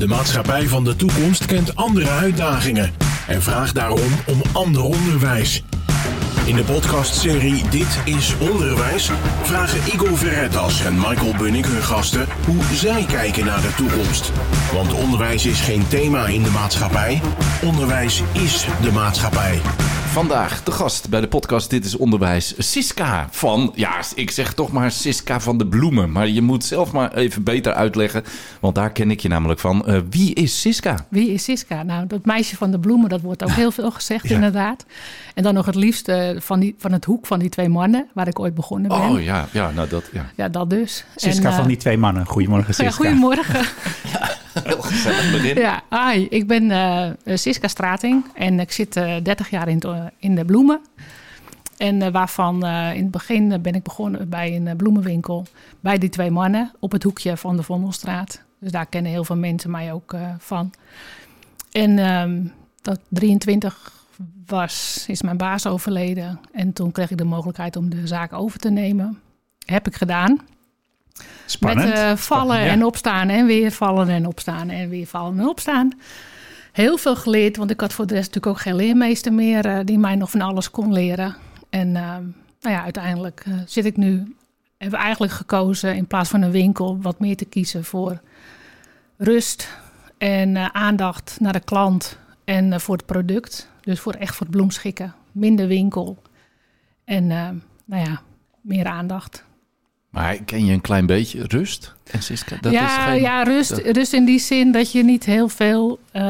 De maatschappij van de toekomst kent andere uitdagingen en vraagt daarom om ander onderwijs. In de podcastserie Dit is Onderwijs vragen Igor Verretas en Michael Bunnik hun gasten hoe zij kijken naar de toekomst. Want onderwijs is geen thema in de maatschappij, onderwijs is de maatschappij. Vandaag de gast bij de podcast Dit is Onderwijs, Siska van, ja, ik zeg toch maar Siska van de Bloemen. Maar je moet zelf maar even beter uitleggen, want daar ken ik je namelijk van. Uh, wie is Siska? Wie is Siska? Nou, dat meisje van de bloemen, dat wordt ook heel veel gezegd inderdaad. En dan nog het liefst uh, van, die, van het hoek van die twee mannen, waar ik ooit begonnen ben. Oh ja, ja nou dat, ja. Ja, dat dus. Siska en, uh, van die twee mannen. Goedemorgen Siska. Ja, goedemorgen. heel gezellig. Ja, hi, ik ben uh, Siska Strating en ik zit 30 jaar in, in de bloemen. En waarvan in het begin ben ik begonnen bij een bloemenwinkel. Bij die twee mannen op het hoekje van de Vondelstraat. Dus daar kennen heel veel mensen mij ook van. En um, dat 23 was, is mijn baas overleden. En toen kreeg ik de mogelijkheid om de zaak over te nemen. Heb ik gedaan. Spannend. Met vallen Spannend, ja. en opstaan en weer vallen en opstaan en weer vallen en opstaan heel veel geleerd, want ik had voor de rest natuurlijk ook geen leermeester meer uh, die mij nog van alles kon leren. En uh, nou ja, uiteindelijk zit ik nu, we eigenlijk gekozen in plaats van een winkel wat meer te kiezen voor rust en aandacht naar de klant en voor het product. Dus voor echt voor het bloemschikken, minder winkel en nou ja, meer aandacht. Maar ken je een klein beetje rust? En Siska, dat ja, is geen, ja rust, dat... rust in die zin dat je niet heel veel... Uh,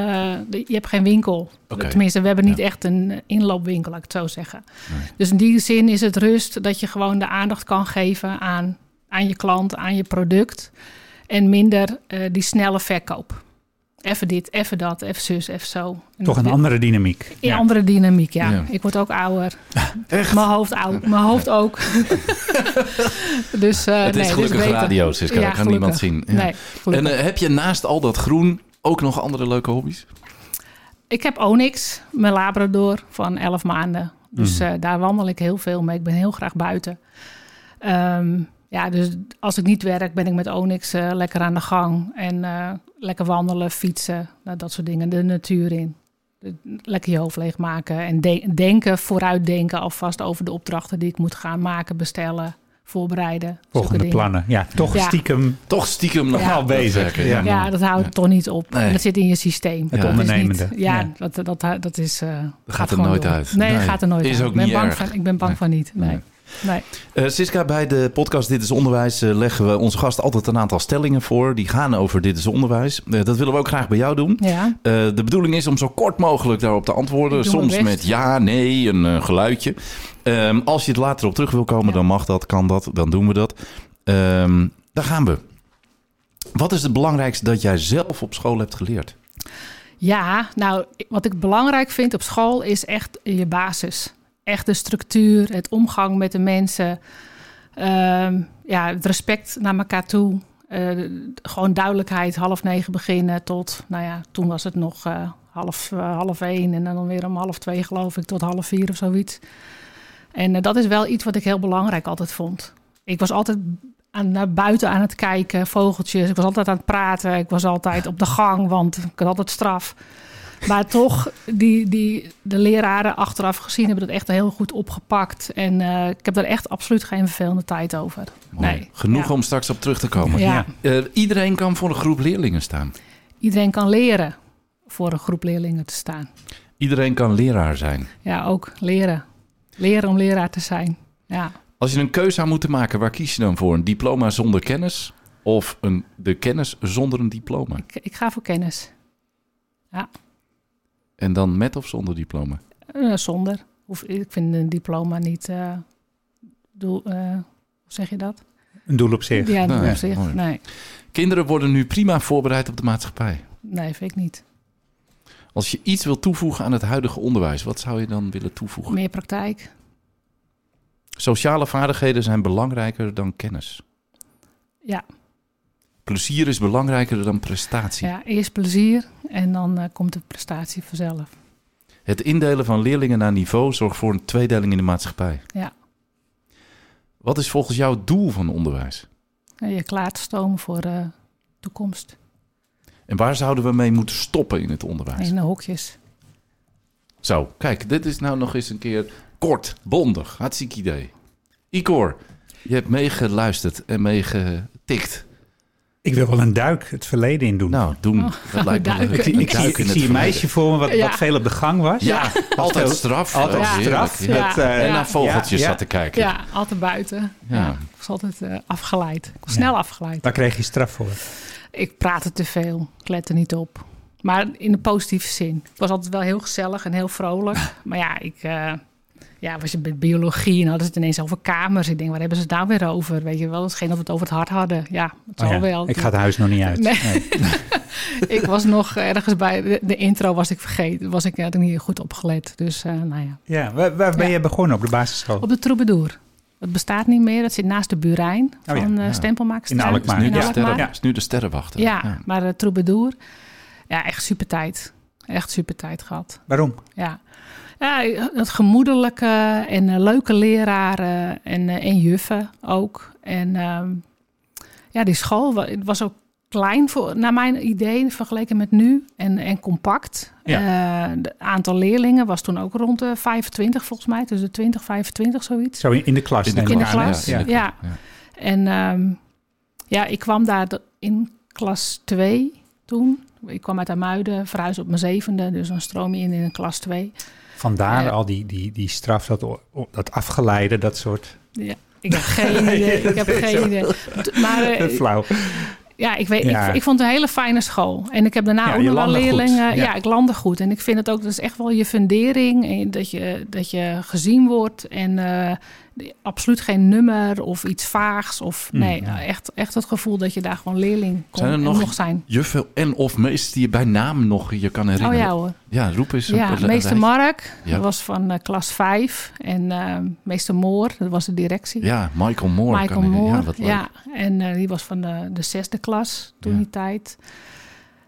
je hebt geen winkel. Okay. Tenminste, we hebben niet ja. echt een inloopwinkel, laat ik het zo zeggen. Nee. Dus in die zin is het rust dat je gewoon de aandacht kan geven aan, aan je klant, aan je product. En minder uh, die snelle verkoop. Even dit, even dat, even zus, even zo. En Toch een andere dynamiek. Een ja. andere dynamiek, ja. ja. Ik word ook ouder. Echt? Mijn hoofd, oud, mijn hoofd ook. dus, uh, het is nee, gelukkig dus radio, Siska. Ja, dat kan niemand zien. Ja. Nee, en uh, heb je naast al dat groen ook nog andere leuke hobby's? Ik heb Onyx, mijn labrador van 11 maanden. Dus mm. uh, daar wandel ik heel veel mee. Ik ben heel graag buiten. Um, ja, dus als ik niet werk, ben ik met Onyx uh, lekker aan de gang. En uh, lekker wandelen, fietsen, nou, dat soort dingen. De natuur in. Lekker je hoofd leegmaken. En de denken, vooruitdenken alvast over de opdrachten die ik moet gaan maken, bestellen, voorbereiden. Volgende plannen. Ja, toch ja. stiekem. Toch stiekem nog ja. wel bezig. Ja, ja. ja dat houdt toch niet op. Nee. Dat zit in je systeem. Het dat ondernemende. Niet, ja, Dat, dat, dat is. Uh, dat gaat er nooit door. uit. Nee, dat gaat er nooit is uit. Ook ik ben niet bang erg. van, ik ben bang van niet. Nee. Nee. Uh, Siska, bij de podcast Dit is Onderwijs uh, leggen we onze gast altijd een aantal stellingen voor. Die gaan over Dit is Onderwijs. Uh, dat willen we ook graag bij jou doen. Ja. de bedoeling is om zo kort mogelijk daarop te antwoorden. Soms met ja, nee, een geluidje. Um, als je het later op terug wil komen, ja. dan mag dat, kan dat, dan doen we dat. Um, daar gaan we. Wat is het belangrijkste dat jij zelf op school hebt geleerd? Ja, nou, wat ik belangrijk vind op school is echt je basis echt de structuur, het omgang met de mensen. Um, ja, het respect naar elkaar toe. Uh, gewoon duidelijkheid, half negen beginnen tot, nou ja, toen was het nog uh, half, uh, half één en dan weer om half twee geloof ik tot half vier of zoiets. En dat is wel iets wat ik heel belangrijk altijd vond. Ik was altijd aan, naar buiten aan het kijken, vogeltjes. Ik was altijd aan het praten. Ik was altijd op de gang, want ik had altijd straf. Maar toch, die, die, de leraren achteraf gezien hebben dat echt heel goed opgepakt. En uh, ik heb daar echt absoluut geen vervelende tijd over. Nee. Genoeg ja. om straks op terug te komen. Ja. Uh, iedereen kan voor een groep leerlingen staan. Iedereen kan leren voor een groep leerlingen te staan. Iedereen kan leraar zijn. Ja, ook leren. Leren om leraar te zijn. Ja. Als je een keuze zou moeten maken, waar kies je dan voor? Een diploma zonder kennis of een, de kennis zonder een diploma? Ik, ik ga voor kennis. Ja. En dan met of zonder diploma? Uh, zonder. Of, ik vind een diploma niet. Uh, doel, uh, hoe zeg je dat? Een doel op zich. Ja, een doel nee, op zich. mooi. Nee. Kinderen worden nu prima voorbereid op de maatschappij. Nee, vind ik niet. Als je iets wil toevoegen aan het huidige onderwijs, wat zou je dan willen toevoegen? Meer praktijk. Sociale vaardigheden zijn belangrijker dan kennis. Ja. Plezier is belangrijker dan prestatie. Ja, eerst plezier en dan uh, komt de prestatie vanzelf. Het indelen van leerlingen naar niveau zorgt voor een tweedeling in de maatschappij. Ja. Wat is volgens jou het doel van onderwijs? Je klaar te stomen voor de uh, toekomst. En waar zouden we mee moeten stoppen in het onderwijs? In de hokjes. Zo, kijk, dit is nou nog eens een keer kort, bondig. Hartstikke idee. Igor, je hebt meegeluisterd en meegetikt. Ik wil wel een duik het verleden in doen. Nou, doen. Oh, dat lijkt me duiken. ik, zie, ik een meisje voor me wat, Ja. wat veel op de gang was. Ja, altijd straf. Altijd straf. Met, ja. eh, en naar vogeltjes zat te kijken. Ja, altijd buiten. Ja. Ja. Ik was altijd eh, afgeleid. Ik was snel afgeleid. Waar kreeg je straf voor? Ik praatte te veel. Ik lette niet op. Maar in de positieve zin. Het was altijd wel heel gezellig en heel vrolijk. Maar ja, ik... eh, ja, was je met biologie en hadden ze het ineens over kamers. Ik denk, waar hebben ze het nou weer over? Weet je wel, het geen dat we het over het hart hadden. Ja, het zal Oh ja, wel. Ik ga het huis nog niet uit. Nee. Nee. ik was nog ergens bij de, de intro was ik vergeten. Was ik had ik niet goed opgelet. Dus eh, nou ja. Ja, waar, waar ben Ja. je begonnen op de basisschool? Op de Troubadour. Het bestaat niet meer. Dat zit naast de Burijn Oh ja, van eh ja. In Alkmaar. Nu In de, Alkmaar. sterren, Ja. is nu de sterrenwachter. Ja, maar de Troubadour. Ja, echt super tijd. Echt super tijd gehad. Waarom? Ja. Ja, het gemoedelijke en eh, leuke leraren en, eh, en juffen ook. En ehm, ja, die school het was ook klein voor, naar mijn idee vergeleken met nu en, en compact. Het aantal leerlingen was toen ook rond de 25 volgens mij, tussen de 20 25 zoiets. Zo in, in de klas. In de In klas, ja, ja. ja. En ehm, ja, ik kwam daar in klas 2 toen. Ik kwam uit Amuiden, verhuisde op mijn zevende, dus dan stroom je in in klas 2. Vandaar Ja. al die, die, die straf, dat, dat afgeleide, dat soort... Ja, ik heb geen idee. Ik heb geen idee. Maar eh, Flauw. ja, ik, weet, Ja. Ik, ik vond het een hele fijne school. En ik heb daarna Ja, ook nog wel leerlingen. Ja. Ja. ik landde goed. En ik vind het ook, dat is echt wel je fundering. En dat, je, dat je gezien wordt. En eh, absoluut geen nummer of iets vaags. Of Mm, nee, ja. echt, echt het gevoel dat je daar gewoon leerling kon Zijn er en nog- nog zijn. Juffel en of meester die je bij naam nog je kan Oh herinneren. ja hoor. Ja, roep eens. Ja, een meester. Mark, Ja. dat was van eh, klas 5. En eh, meester Moor, dat was de directie. Ja, Michael Moore. Michael kan Moore, Ja, ja. En eh, die was van de, de zesde klas toen Ja. die tijd.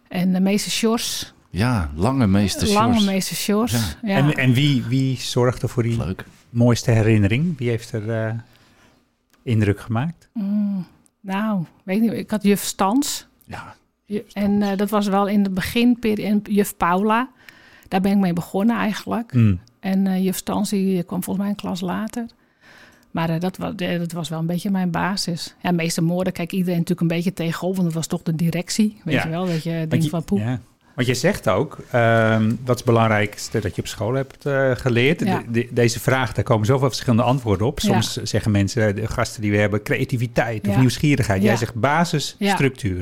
En de meester Sjors, Ja, lange meester lange Sjors. meester Sjors. Ja. Ja. En, en wie, wie zorgde voor die Leuk. Mooiste herinnering? Wie heeft er eh, indruk gemaakt? Mm, nou, weet niet, ik had juf Stans. Ja, En eh, dat was wel in de beginperiode. Juf Paula, daar ben ik mee begonnen eigenlijk. Mm. En eh, juf Stans die kwam volgens mij een klas later. Maar dat, was, dat was wel een beetje mijn basis. Ja, meester Moorden kijk iedereen natuurlijk een beetje tegenop. Want dat was toch de directie, weet Ja. je wel. Dat je denkt van poep. ja. Want je zegt ook, ehm, wat is het belangrijkste dat je op school hebt eh, geleerd? Ja. De- de- deze vraag, daar komen zoveel verschillende antwoorden op. Soms zeggen mensen, de gasten die we hebben, creativiteit of Ja. nieuwsgierigheid. Jij zegt basis,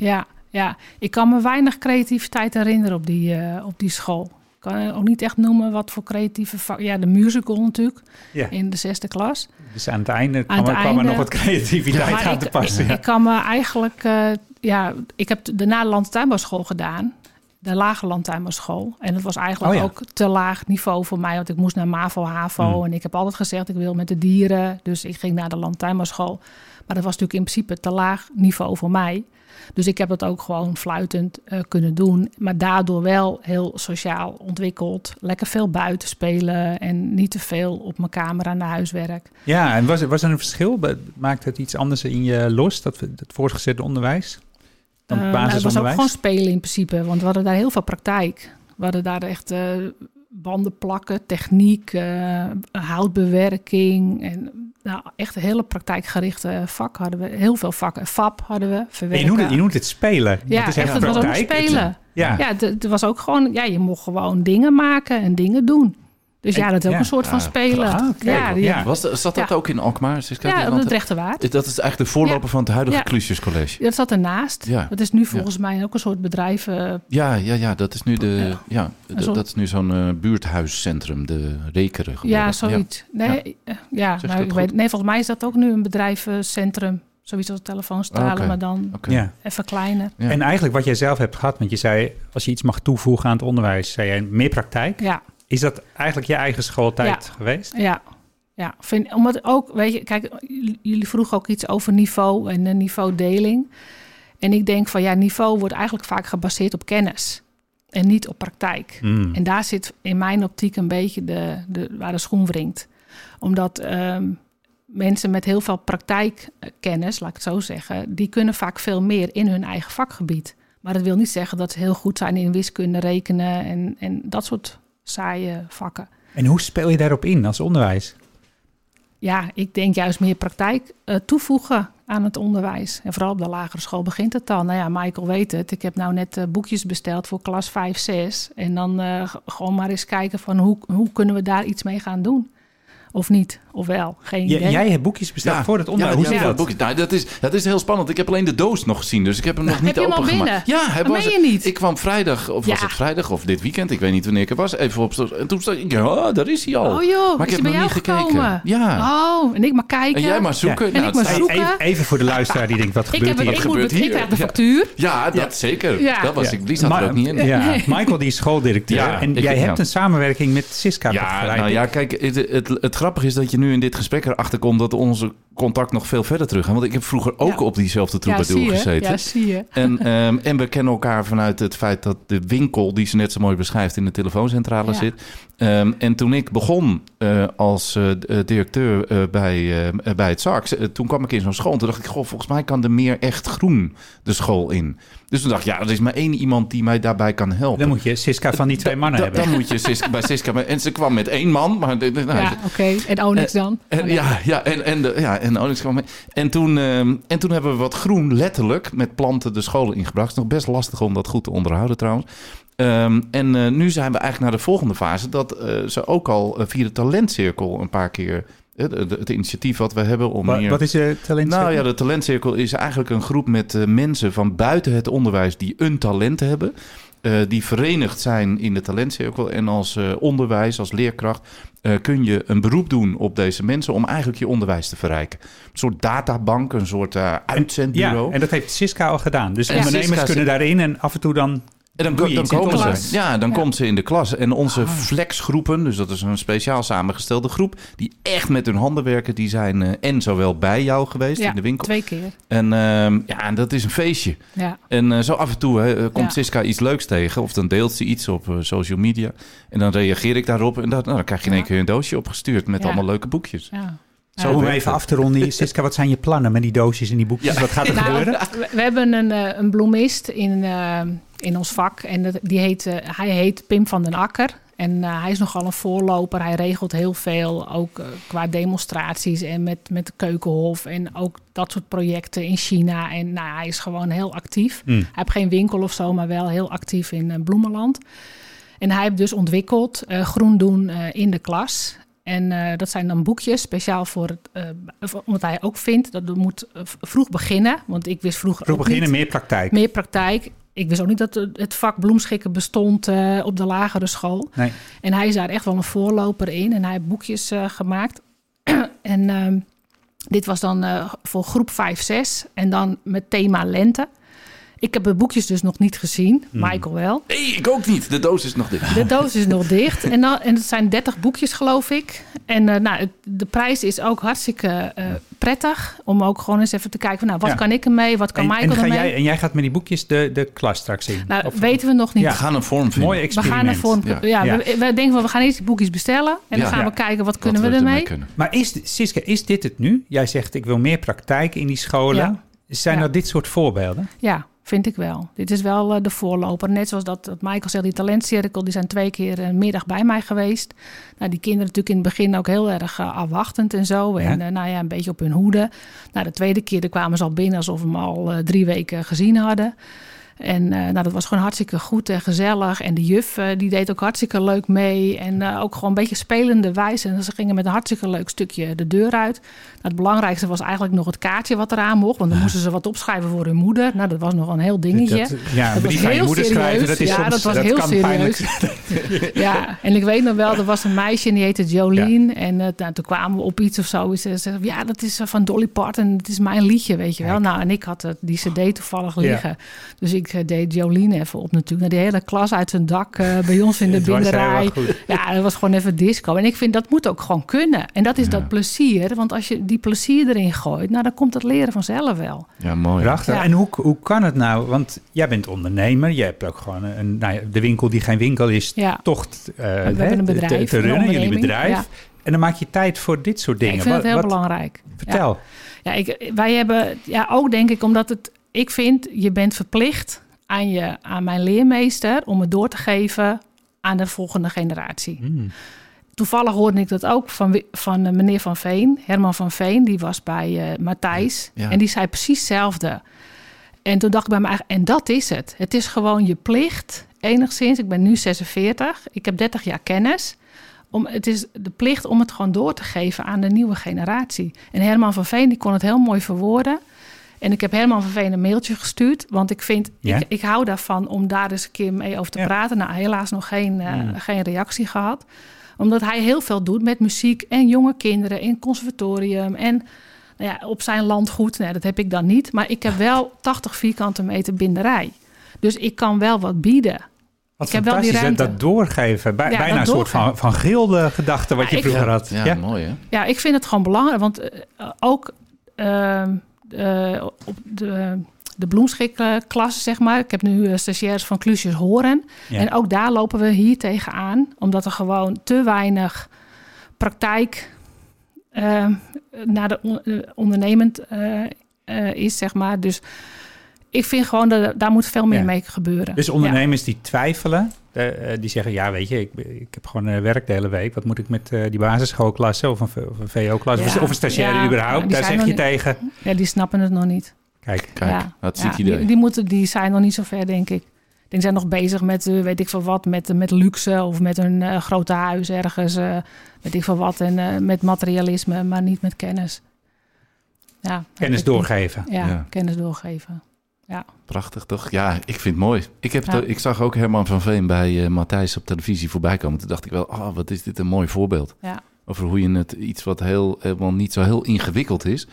Ja. Ja, ik kan me weinig creativiteit herinneren op die, eh, op die school. Ik kan ook niet echt noemen wat voor creatieve vak. Ja, de musical natuurlijk Ja. in de zesde klas. Dus aan het einde kwam, het er, kwam er nog wat creativiteit aan ik, te passen. ik, ja. ik kan me eigenlijk, eh, ja, ik heb daarna de landtuinbouwschool gedaan. De lage landtuinbouwschool. En dat was eigenlijk Oh ja. ook te laag niveau voor mij. Want ik moest naar MAVO, HAVO. Hmm. En ik heb altijd gezegd, ik wil met de dieren. Dus ik ging naar de landtuinbouwschool. Maar dat was natuurlijk in principe te laag niveau voor mij. Dus ik heb dat ook gewoon fluitend eh, kunnen doen. Maar daardoor wel heel sociaal ontwikkeld. Lekker veel buiten spelen. En niet te veel op mijn kamer aan de huiswerk. Ja, en was er, was er een verschil? Maakt het iets anders in je los, dat, het voortgezette onderwijs? Dan Eh, het nou, het was ook gewoon spelen in principe, want we hadden daar heel veel praktijk. We hadden daar echt eh, banden plakken, techniek, eh, houtbewerking en nou, echt een hele praktijkgerichte vak hadden we. Heel veel vakken. FAP hadden we, verwerken. je, noemt het, je noemt het spelen. ja, het is echt, het was ook spelen. Ja. Ja, het, het was ook gewoon, ja, je mocht gewoon dingen maken en dingen doen. Dus ja, dat is ook ja. een soort van Ah, spelen. ah, ja, die- Ja. ja. Was zat dat Ja. ook in Alkmaar? Kijken, op het Rechterwaard. dat is eigenlijk de voorloper van het huidige Ja. Klusjescollege. Dat zat ernaast. Ja. Dat is nu volgens mij ook een soort bedrijf. eh, Ja, ja, ja, dat is nu de, Ja. ja, dat is nu zo'n eh, buurthuiscentrum, de Rekeren. Ja, zoiets. Nee, ja, ja nou, weet, nee, volgens mij is dat ook nu een bedrijvencentrum. Zoiets als telefoonstralen, Oké. maar dan. Ja. even kleiner. Ja. En eigenlijk wat jij zelf hebt gehad, want je zei, als je iets mag toevoegen aan het onderwijs, zei jij meer praktijk. Ja, Is dat eigenlijk je eigen schooltijd geweest? ja. Ja, vind, omdat ook, weet je, kijk, jullie- vroegen ook iets over niveau en niveaudeling. En ik denk van ja, niveau wordt eigenlijk vaak gebaseerd op kennis en niet op praktijk. Hmm. En daar zit in mijn optiek een beetje de, de, waar de schoen wringt. Omdat ehm, mensen met heel veel praktijkkennis, laat ik het zo zeggen, die kunnen vaak veel meer in hun eigen vakgebied. Maar dat wil niet zeggen dat ze heel goed zijn in wiskunde, rekenen en, en dat soort saaie vakken. En hoe speel je daarop in als onderwijs? Ja, ik denk juist meer praktijk uh, toevoegen aan het onderwijs. En vooral op de lagere school begint het dan. Nou ja, Michael weet het. Ik heb nou net uh, boekjes besteld voor klas 5, 6. En dan uh, gewoon maar eens kijken van hoe, hoe kunnen we daar iets mee gaan doen. Of niet, of wel, geen idee. Jij hebt boekjes besteld voor het onderwijs. Ja, hoe zit dat? Boekjes? Nou, dat, is, dat is heel spannend. Ik heb alleen de doos nog gezien, dus ik heb hem nog niet opengemaakt. Ja, hij was, je niet. Ik kwam vrijdag, of was het vrijdag of dit weekend, ik weet niet wanneer ik er was, even op En toen zei ik, ja, daar is hij al. Oh joh, maar ik heb nog niet gekeken. Ja. Oh, en ik maar kijken. En jij maar zoeken. En ik maar zoeken. Even, even, voor de luisteraar die denkt, wat gebeurt hier? Wat gebeurt hier? Ik krijg de factuur. Ja, dat zeker. Dat was ik, die zat er ook niet in. Ja, Michael die is schooldirecteur. En jij hebt een samenwerking met Siska. Ja, nou ja, kijk, het grappige is dat je nu in dit gesprek erachter komt dat onze contact nog veel verder terug gaat. Want ik heb vroeger ook op diezelfde troubadour ja, gezeten. Ja, zie je. En, um, en we kennen elkaar vanuit het feit dat de winkel, die ze net zo mooi beschrijft, in de telefooncentrale zit. Um, en toen ik begon uh, als uh, directeur uh, bij, bij het SARX, toen kwam ik in zo'n school. En toen dacht ik, goh, volgens mij kan er meer echt groen de school in. Dus toen dacht ik, ja, er is maar één iemand die mij daarbij kan helpen. Dan moet je Siska van die twee mannen hebben. Dan moet je Siska, bij Siska. En ze kwam met één man. Maar, nou, ja, oké. En Onyx dan? En, ja, ja, en, en, de, ja, en Onyx kwam mee. En toen, um, en toen hebben we wat groen letterlijk met planten de scholen ingebracht. Het is nog best lastig om dat goed te onderhouden trouwens. Um, en uh, nu zijn we eigenlijk naar de volgende fase. Dat uh, ze ook al uh, via de talentcirkel een paar keer het initiatief wat we hebben om wat. Wat is de talentcirkel? Nou ja, de talentcirkel is eigenlijk een groep met uh, mensen van buiten het onderwijs die een talent hebben. Uh, die verenigd zijn in de talentcirkel. En als uh, onderwijs, als leerkracht, kun je een beroep doen op deze mensen om eigenlijk je onderwijs te verrijken. Een soort databank, een soort uitzendbureau. Ja, en dat heeft Siska al gedaan. Dus ondernemers kunnen daarin en af en toe dan en dan, dan komen ze. Ja, dan komt ze in de klas. En onze ah. flexgroepen, dus dat is een speciaal samengestelde groep, die echt met hun handen werken, die zijn uh, en zowel bij jou geweest in de winkel. Twee keer. En uh, ja, en dat is een feestje. Ja. En uh, zo af en toe hè, komt Siska iets leuks tegen, of dan deelt ze iets op social media. En dan reageer ik daarop en dat, nou, dan krijg je in één keer een doosje opgestuurd met allemaal leuke boekjes. Ja. Zo om even af te ronden. Siska, wat zijn je plannen met die doosjes en die boekjes? Wat gaat er nou, gebeuren? We hebben een, een bloemist in in ons vak. En die heet, uh, hij heet Pim van den Akker. En uh, hij is nogal een voorloper. Hij regelt heel veel, ook uh, qua demonstraties en met, met de Keukenhof. En ook dat soort projecten in China. En nou, hij is gewoon heel actief. Mm. Hij heeft geen winkel of zo, maar wel heel actief in Bloemenland. En hij heeft dus ontwikkeld Groen doen in de klas. En dat zijn dan boekjes speciaal voor het. omdat hij ook vindt dat we moet vroeg beginnen. Want ik wist vroeger. Vroeg beginnen, niet, meer praktijk. Meer praktijk ik wist ook niet dat het vak bloemschikken bestond uh, op de lagere school. Nee. En hij is daar echt wel een voorloper in. En hij heeft boekjes uh, gemaakt. en uh, dit was dan uh, voor groep 5, 6. En dan met thema lente. Ik heb de boekjes dus nog niet gezien. Hmm. Michael wel. Nee, ik ook niet. De doos is nog dicht. De doos is nog dicht. En, dan, en het zijn 30 boekjes, geloof ik. En uh, nou, het, de prijs is ook hartstikke uh, prettig. Om ook gewoon eens even te kijken van, nou, wat ja. kan ik ermee? Wat kan en, Michael en ga ermee? Jij, en jij gaat met die boekjes de, de klas straks in? Nou, of, weten we nog niet. Ja. We gaan een vorm vinden. Mooi experiment. We gaan een vorm... Ja, ja. We, we, denken van, we gaan eerst die boekjes bestellen. En dan gaan we kijken, wat kunnen wat we ermee? Kunnen. Maar is, Siska, is dit het nu? Jij zegt, ik wil meer praktijk in die scholen. Zijn er dit soort voorbeelden? Ja, Vind ik wel. Dit is wel uh, de voorloper. Net zoals dat, dat Michael zegt, die talentcirkel, die zijn twee keer een middag bij mij geweest. Nou, die kinderen natuurlijk in het begin ook heel erg uh, afwachtend en zo. En. Uh, nou ja, een beetje op hun hoede. Nou, de tweede keer kwamen ze al binnen alsof we hem al drie weken gezien hadden. En uh, nou, dat was gewoon hartstikke goed en gezellig. En de juf uh, die deed ook hartstikke leuk mee. En uh, ook gewoon een beetje spelende wijze. En ze gingen met een hartstikke leuk stukje de deur uit. Nou, het belangrijkste was eigenlijk nog het kaartje wat eraan mocht. Want dan moesten ze wat opschrijven voor hun moeder. Nou, dat was nog een heel dingetje. Dat, ja, dat was heel je moeder serieus. schrijven, dat is ja, soms, dat was dat heel serieus. ja, en ik weet nog wel, er was een meisje en die heette Jolene. Ja. En nou, toen kwamen we op iets of zo. En ze zei, ja, dat is van Dolly Parton. Het is mijn liedje, weet je wel. Nou, en ik had die cd toevallig liggen. Ja. Dus ik deed Jolene even op natuurlijk. Nou, de hele klas uit zijn dak uh, bij ons in de binderij. Ja, dat was gewoon even disco. En ik vind dat moet ook gewoon kunnen. En dat is ja. dat plezier. Want als je die plezier erin gooit, nou dan komt het leren vanzelf wel. Ja, mooi. Prachtig. Ja. En hoe, hoe kan het nou? Want jij bent ondernemer. Je hebt ook gewoon een, nou ja, de winkel die geen winkel is, ja. toch uh, we hebben een bedrijf, te, te runnen, jullie bedrijf. En dan maak je tijd voor dit soort dingen. ik vind wat, het heel wat, belangrijk. Vertel. Ja, ik, wij hebben, ja, ook denk ik, omdat het, ik vind, je bent verplicht aan, je, aan mijn leermeester om het door te geven aan de volgende generatie. Hmm. Toevallig hoorde ik dat ook van, van eh, meneer Van Veen, Herman van Veen, die was bij eh Matthijs. Ja. En die zei precies hetzelfde. En toen dacht ik bij me eigen, en dat is het. Het is gewoon je plicht, enigszins. Ik ben nu 46, ik heb 30 jaar kennis. Om, het is de plicht om het gewoon door te geven aan de nieuwe generatie. En Herman van Veen die kon het heel mooi verwoorden. En ik heb Veen een mailtje gestuurd. Want ik vind, Ja? ik, ik hou daarvan om daar eens een keer mee over te Ja. praten. Nou, helaas nog geen, eh, geen reactie gehad. Omdat hij heel veel doet met muziek en jonge kinderen in het conservatorium. En nou ja, op zijn landgoed. Nee, dat heb ik dan niet. Maar ik heb wel 80 vierkante meter binderij. Dus ik kan wel wat bieden. Wat Ik heb wel die ruimte. dat doorgeven. Bij, Ja, bijna dat een soort van, van gilde gedachte wat Ja, je ik- vroeger had. Ja, Ja, mooi hè? Ja, ik vind het gewoon belangrijk. Want eh, ook ehm, eh, op de, de bloemschikklas, zeg maar. Ik heb nu eh, stagiaires van Klusjes Horen. Ja. En ook daar lopen we hier tegenaan. Omdat er gewoon te weinig praktijk eh, naar de on- ondernemend is, zeg maar. Dus ik vind gewoon dat daar moet veel meer Ja. mee gebeuren. Dus Ja. ondernemers die twijfelen, eh, eh, die zeggen... ja, weet je, ik, ik heb gewoon een werk de hele week. Wat moet ik met eh, die basisschoolklasse of een, een VO-klas... Ja. of, een- of een stagiaire Ja, überhaupt? Daar zeg je niet- tegen... Ja, die snappen het nog niet. Kijk, Kijk, ja. dat idee. Die, die, moeten, die zijn nog niet zo ver, denk ik. Ik denk, zijn nog bezig met, eh, weet ik veel wat, met, met luxe of met een eh, grote huis ergens, eh, weet ik veel wat, en eh, met materialisme, maar niet met kennis. Ja, kennis doorgeven. Ja, Ja. kennis doorgeven. Ja, Prachtig toch? Ja, ik vind het mooi. Ik, heb Ja. ik zag ook Herman van Veen bij eh, Matthijs op televisie voorbij komen. Toen dacht ik wel, ah, wat is dit een mooi voorbeeld. ja. Over hoe je het iets wat heel, helemaal niet zo heel ingewikkeld is,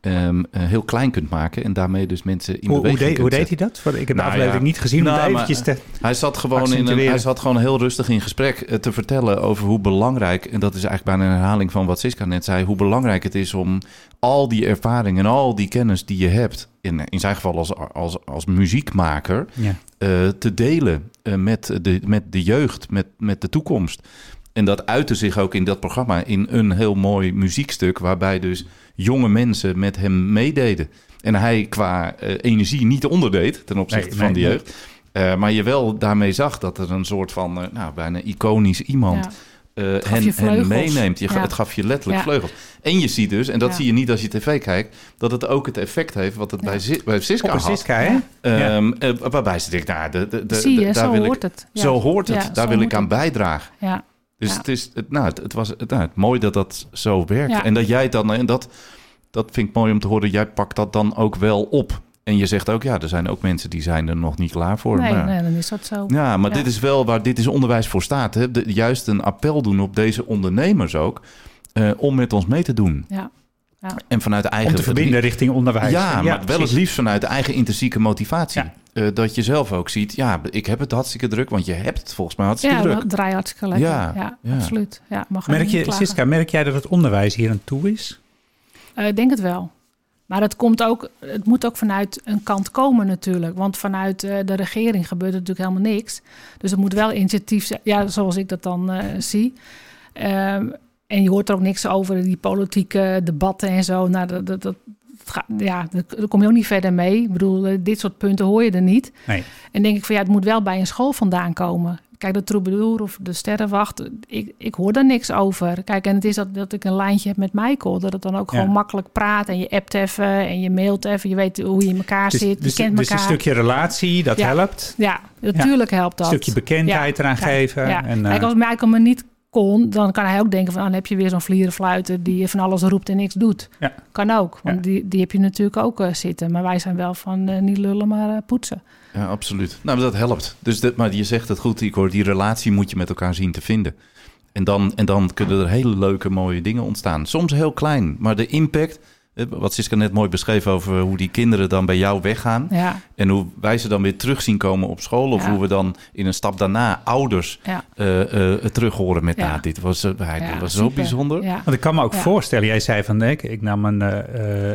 ehm, eh, heel klein kunt maken. En daarmee dus mensen in Hoe, hoe, beweging deed, hoe deed hij dat? Ik heb de Nou aflevering ja. niet gezien. Nou, maar- te... Hij zat gewoon in een, hij zat gewoon heel rustig in gesprek eh, te vertellen over hoe belangrijk, en dat is eigenlijk bijna een herhaling van wat Siska net zei, hoe belangrijk het is om al die ervaring en al die kennis die je hebt, in, in zijn geval als, als, als muziekmaker, Ja. eh, te delen eh, met, de, met de jeugd, met, met de toekomst. En dat uitte zich ook in dat programma in een heel mooi muziekstuk, waarbij dus jonge mensen met hem meededen. En hij qua eh, energie niet onderdeed ten opzichte Nee, van nee, de nee. jeugd. Eh, maar je wel daarmee zag dat er een soort van, eh, nou, bijna iconisch iemand ja. eh, hen, je hen vleugels. meeneemt. Je, Ja. Het gaf je letterlijk Ja. vleugels. En je ziet dus, en dat Ja. zie je niet als je tv kijkt, dat het ook het effect heeft wat het Ja. bij, bij Siska had. Siska, hè? Ehm, eh, waarbij ze denkt, nou, de, de, de, Zie je, daar zo wil hoort ik, het. Ja. Zo hoort het, Ja, daar wil ik aan het. bijdragen. Ja, Dus Ja. het is, het, nou, het, het was het, nou, het mooi dat dat zo werkt. Ja. En dat jij dan, en dat, dat vind ik mooi om te horen, jij pakt dat dan ook wel op. En je zegt ook, ja, er zijn ook mensen die zijn er nog niet klaar voor. nee, maar, nee, dan is dat zo. Ja, maar Ja. dit is wel waar dit is onderwijs voor staat. Hè? De- juist een appel doen op deze ondernemers ook, eh, om met ons mee te doen. Ja. Ja. En vanuit eigen Om te verbinden richting onderwijs. ja, maar wel het liefst vanuit de eigen intrinsieke motivatie. Ja. Eh, dat je zelf ook ziet, ja, ik heb het hartstikke druk, want je hebt het volgens mij hartstikke Ja, druk. dat draait hartstikke lekker. Ja, Ja, ja. absoluut. Ja, mag er Merk je, klagen. Siska, merk jij dat het onderwijs hier aan toe is? Eh, ik denk het wel. Maar het, komt ook, het moet ook vanuit een kant komen natuurlijk. Want vanuit eh, de regering gebeurt er natuurlijk helemaal niks. Dus het moet wel initiatief zijn, ja, zoals ik dat dan eh, zie. Ehm, en je hoort er ook niks over, die politieke debatten en zo. Nou, dat, dat, dat, ja, daar kom je ook niet verder mee. Ik bedoel, eh, dit soort punten hoor je er niet. Nee. En denk ik van ja, het moet wel bij een school vandaan komen. Kijk, de troubadour of de sterrenwacht, ik, ik hoor daar niks over. Kijk, en het is dat, dat ik een lijntje heb met Michael. Dat het dan ook Ja. gewoon makkelijk praat. En je appt even en je mailt even. Je weet hoe je in elkaar Dus, zit. dus, je kent dus een elkaar. stukje relatie, dat Ja. helpt. Ja, natuurlijk helpt dat. Een stukje bekendheid eraan geven. Ja. En, eh, Kijk, als Michael me niet kon, dan kan hij ook denken van... ah, dan heb je weer zo'n vlierenfluiter die van alles roept en niks doet. Ja. Kan ook, want Ja. die, die heb je natuurlijk ook eh, zitten. Maar wij zijn wel van eh, niet lullen, maar eh, poetsen. Ja, absoluut. Nou, dat helpt. Dus dat, maar je zegt het goed, Igor. Die relatie moet je met elkaar zien te vinden. En dan, en dan kunnen er hele leuke, mooie dingen ontstaan. Soms heel klein, maar de impact... eh, Wat Siska net mooi beschreef over hoe die kinderen dan bij jou weggaan. Ja, En hoe wij ze dan weer terug zien komen op school. Of Ja. hoe we dan in een stap daarna ouders ja, eh, eh, terug horen met... Ja. Nou, dit was, hij, ja, dit was zo super. bijzonder. Ja. Want ik kan me ook Ja. voorstellen, jij zei van ik, ik nam een,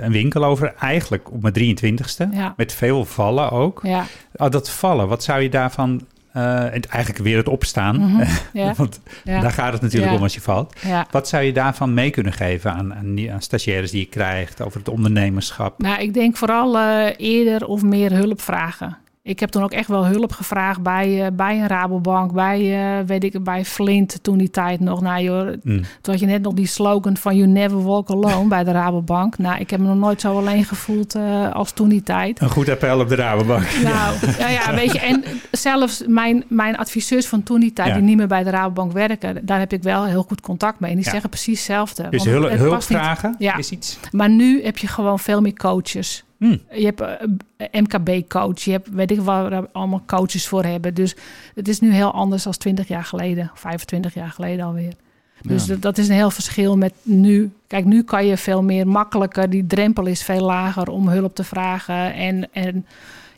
een winkel over, eigenlijk op mijn 23ste, Ja. met veel vallen ook. Ja, Oh, dat vallen, wat zou je daarvan, eh, het- eigenlijk weer het opstaan, mhm, want daar gaat het natuurlijk om als je valt. Wat zou je daarvan mee kunnen geven aan, aan, die- aan stagiaires die je krijgt over het ondernemerschap? Nou, ik denk vooral eh, eerder of meer hulp vragen. Ik heb toen ook echt wel hulp gevraagd bij, uh, bij een Rabobank, bij, uh, weet ik, bij Flint toen die tijd nog. Nou joh, mm. toen had je net nog die slogan van You never walk alone bij de Rabobank. Nou, ik heb me nog nooit zo alleen gevoeld uh, als toen die tijd. Een goed appel op de Rabobank. Nou, ja, ja weet je. En zelfs mijn, mijn adviseurs van toen die tijd, die niet meer bij de Rabobank werken, daar heb ik wel heel goed contact mee. En die zeggen precies hetzelfde. Dus hulp, hulpvragen ja. is iets. Maar nu heb je gewoon veel meer coaches. Hmm. Je hebt uh, MKB-coach, je hebt weet ik waar we allemaal coaches voor hebben. Dus het is nu heel anders dan 20 jaar geleden, 25 jaar geleden alweer. Dus dat, dat, is een heel verschil met nu. Kijk, nu kan je veel meer makkelijker, die drempel is veel lager om hulp te vragen en, en,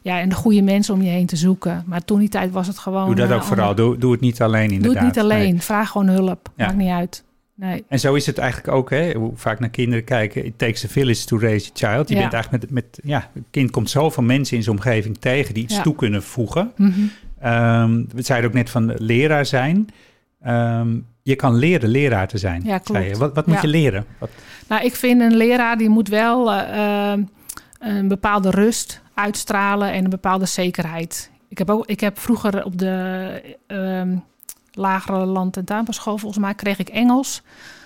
ja, en de goede mensen om je heen te zoeken. Maar toen die tijd was het gewoon. Doe dat ook vooral, doe, doe het niet alleen inderdaad. Doe het niet alleen, vraag gewoon hulp, maakt niet uit. Nee. En zo is het eigenlijk ook, hè, hoe vaak naar kinderen kijken. It takes a village to raise a child. Je bent eigenlijk met, met, ja, een kind komt zoveel mensen in zijn omgeving tegen die iets toe kunnen voegen. Mm -hmm. we zeiden ook net van leraar zijn. Um, je kan leren leraar te zijn. Ja, klopt. Wat, wat moet je leren? Wat... Nou, ik vind een leraar die moet wel uh, een bepaalde rust uitstralen en een bepaalde zekerheid. Ik heb, ook, ik heb vroeger op de lagere land- en tuinbouwschool, volgens mij, kreeg ik Engels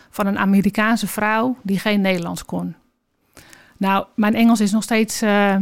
van een Amerikaanse vrouw die geen Nederlands kon. Nou, mijn Engels is nog steeds uh,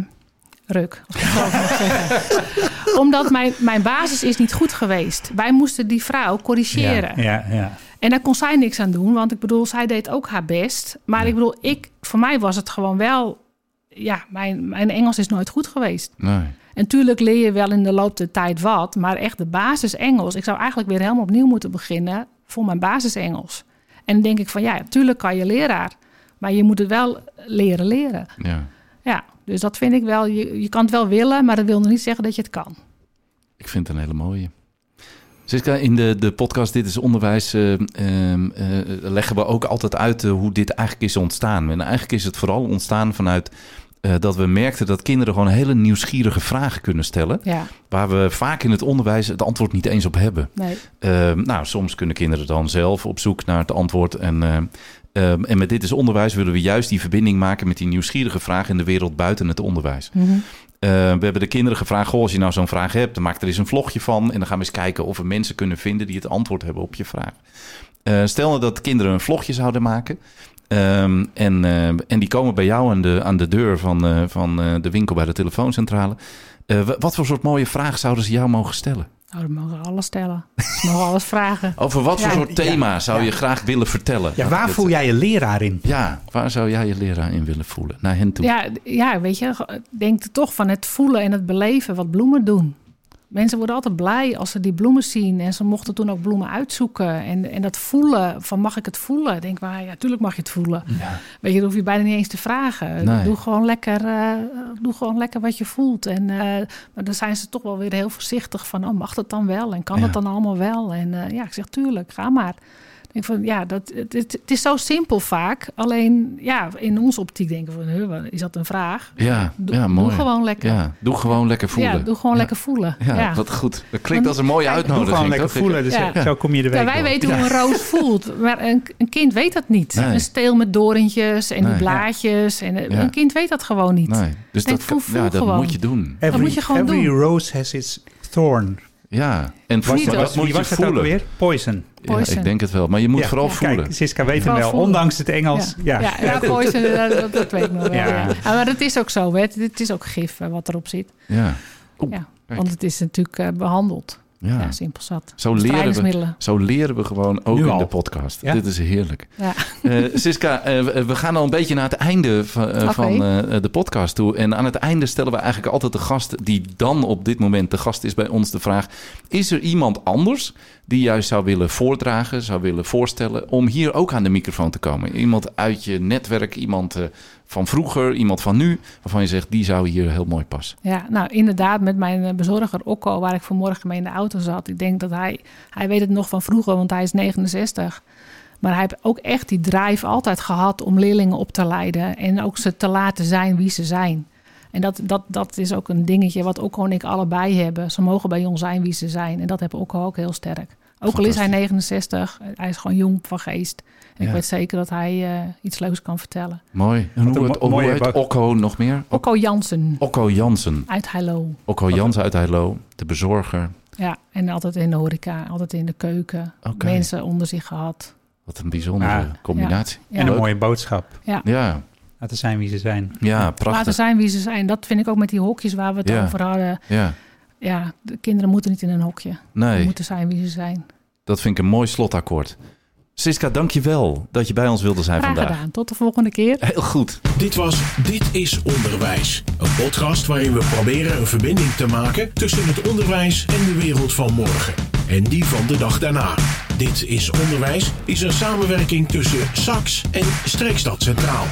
ruk, als ik het mag zeggen. Omdat mijn, mijn basis is niet goed geweest. Wij moesten die vrouw corrigeren. Ja, ja, ja. En daar kon zij niks aan doen, want ik bedoel, zij deed ook haar best. Maar ik bedoel, ik, voor mij was het gewoon wel... Ja, mijn, mijn Engels is nooit goed geweest. Nee. En tuurlijk leer je wel in de loop der tijd wat, maar echt de basis Engels. Ik zou eigenlijk weer helemaal opnieuw moeten beginnen voor mijn basis Engels. En dan denk ik van ja, tuurlijk kan je leraar, maar je moet het wel leren leren. Ja. Ja, dus dat vind ik wel. Je, je kan het wel willen, maar dat wil nog niet zeggen dat je het kan. Ik vind het een hele mooie. Siska, in de, de podcast Dit is Onderwijs uh, uh, leggen we ook altijd uit hoe dit eigenlijk is ontstaan. En eigenlijk is het vooral ontstaan vanuit uh, dat we merkten dat kinderen gewoon hele nieuwsgierige vragen kunnen stellen. Ja. Waar we vaak in het onderwijs het antwoord niet eens op hebben. Nee. Uh, nou, soms kunnen kinderen dan zelf op zoek naar het antwoord. En, uh, en met dit is onderwijs willen we juist die verbinding maken met die nieuwsgierige vragen in de wereld buiten het onderwijs. Mm -hmm. we hebben de kinderen gevraagd: Goh, als je nou zo'n vraag hebt, dan maak er eens een vlogje van. En dan gaan we eens kijken of we mensen kunnen vinden die het antwoord hebben op je vraag. stel nou dat kinderen een vlogje zouden maken. Um, en, uh, en die komen bij jou aan de, aan de deur van, uh, van uh, de winkel bij de telefooncentrale. wat voor soort mooie vraag zouden ze jou mogen stellen? Nou, dat mogen alles stellen. Ze mogen alles vragen. Over wat voor soort thema ja, zou je graag willen vertellen? Ja, waar voel jij je leraar in? Ja, waar zou jij je leraar in willen voelen? Naar hen toe. Ja, ja weet je, denk toch van het voelen en het beleven wat bloemen doen mensen worden altijd blij als ze die bloemen zien. En ze mochten toen ook bloemen uitzoeken. En, en dat voelen, van mag ik het voelen? Ik denk, maar ja, tuurlijk mag je het voelen. Ja. Weet je, dat hoef je bijna niet eens te vragen. Doe, gewoon lekker, uh, doe gewoon lekker wat je voelt. En, uh, maar dan zijn ze toch wel weer heel voorzichtig van, oh, mag dat dan wel? En kan ja. dat dan allemaal wel? En uh, ja, ik zeg, tuurlijk, ga maar denk van ja, dat, het, het, is zo simpel vaak. Alleen ja, in onze optiek denken van, is dat een vraag? Ja, doe, ja mooi. Doe gewoon lekker. Ja, doe gewoon lekker voelen. Ja, doe gewoon lekker voelen. Ja, wat goed. Dat klinkt als een mooie uitnodiging. Doe gewoon lekker voelen, dus zo kom je de week Wij weten hoe een roos voelt, maar een, een kind weet dat niet. Nee. Een steel met dorentjes en nee. die blaadjes. En een kind weet dat gewoon niet. Nee. Dus Denk, dat, voel, voel ja, dat moet je doen. Every, dat moet je gewoon every doen. rose has its thorn. Ja, en was, was, dat moet wie je was het voelen. ook weer? Poison. Poison. Ja, ik denk het wel. Maar je moet Ja, vooral ja, voelen. Kijk, Siska weet hem Vooral wel, voelen. ondanks het Engels. Ja, Ja, ja, poison, dat, dat weet ik nog wel. Ja. Ja. Ja, maar dat is ook zo. Hè. Het is ook gif eh, wat erop zit. Ja. Want het is natuurlijk eh, behandeld. Ja. Ja, simpel zat. Zo leren, we, zo leren we gewoon ook in al. de podcast. Ja? Dit is heerlijk. Ja. Eh Siska, eh, we- gaan al een beetje naar het einde van, eh, van eh, de podcast toe. En aan het einde stellen we eigenlijk altijd de gast die dan op dit moment de gast is bij ons de vraag: Is er iemand anders die juist zou willen voordragen, zou willen voorstellen om hier ook aan de microfoon te komen? Iemand uit je netwerk, iemand eh, van vroeger, iemand van nu, waarvan je zegt die zou hier heel mooi passen. Ja, nou inderdaad, met mijn eh, bezorger Okko, waar ik vanmorgen mee in de auto zat. Ik denk dat hij, hij weet het nog van vroeger, want hij is 69. Maar hij heeft ook echt die drive altijd gehad om leerlingen op te leiden. En ook ze te laten zijn wie ze zijn. En dat, dat, dat is ook een dingetje wat Okko en ik allebei hebben. Ze mogen bij ons zijn wie ze zijn. En dat hebben Okko ook heel sterk. Ook al is hij 69, hij is gewoon jong van geest. En ik weet zeker dat hij uh, iets leuks kan vertellen. Mooi. En hoe, het, hoe heet Okko nog meer? Okko Jansen. Okko Jansen. Uit Heilo. Okko Jansen uit Heilo, de bezorger. Ja, en altijd in de horeca, altijd in de keuken. Okay. Mensen onder zich gehad. Wat een bijzondere combinatie. En een mooie boodschap. Ja. ja. Laten zijn wie ze zijn. Ja, prachtig. Laten zijn wie ze zijn. Dat vind ik ook met die hokjes waar we het over hadden. Ja. Ja, de kinderen moeten niet in een hokje. Nee. Ze moeten zijn wie ze zijn. Dat vind ik een mooi slotakkoord. Siska, dank je wel dat je bij ons wilde zijn Graag vandaag. Gedaan. Tot de volgende keer. Heel goed. Dit was Dit is Onderwijs. Een podcast waarin we proberen een verbinding te maken tussen het onderwijs en de wereld van morgen. En die van de dag daarna. Dit is Onderwijs is een samenwerking tussen SAX en Streekstad Centraal.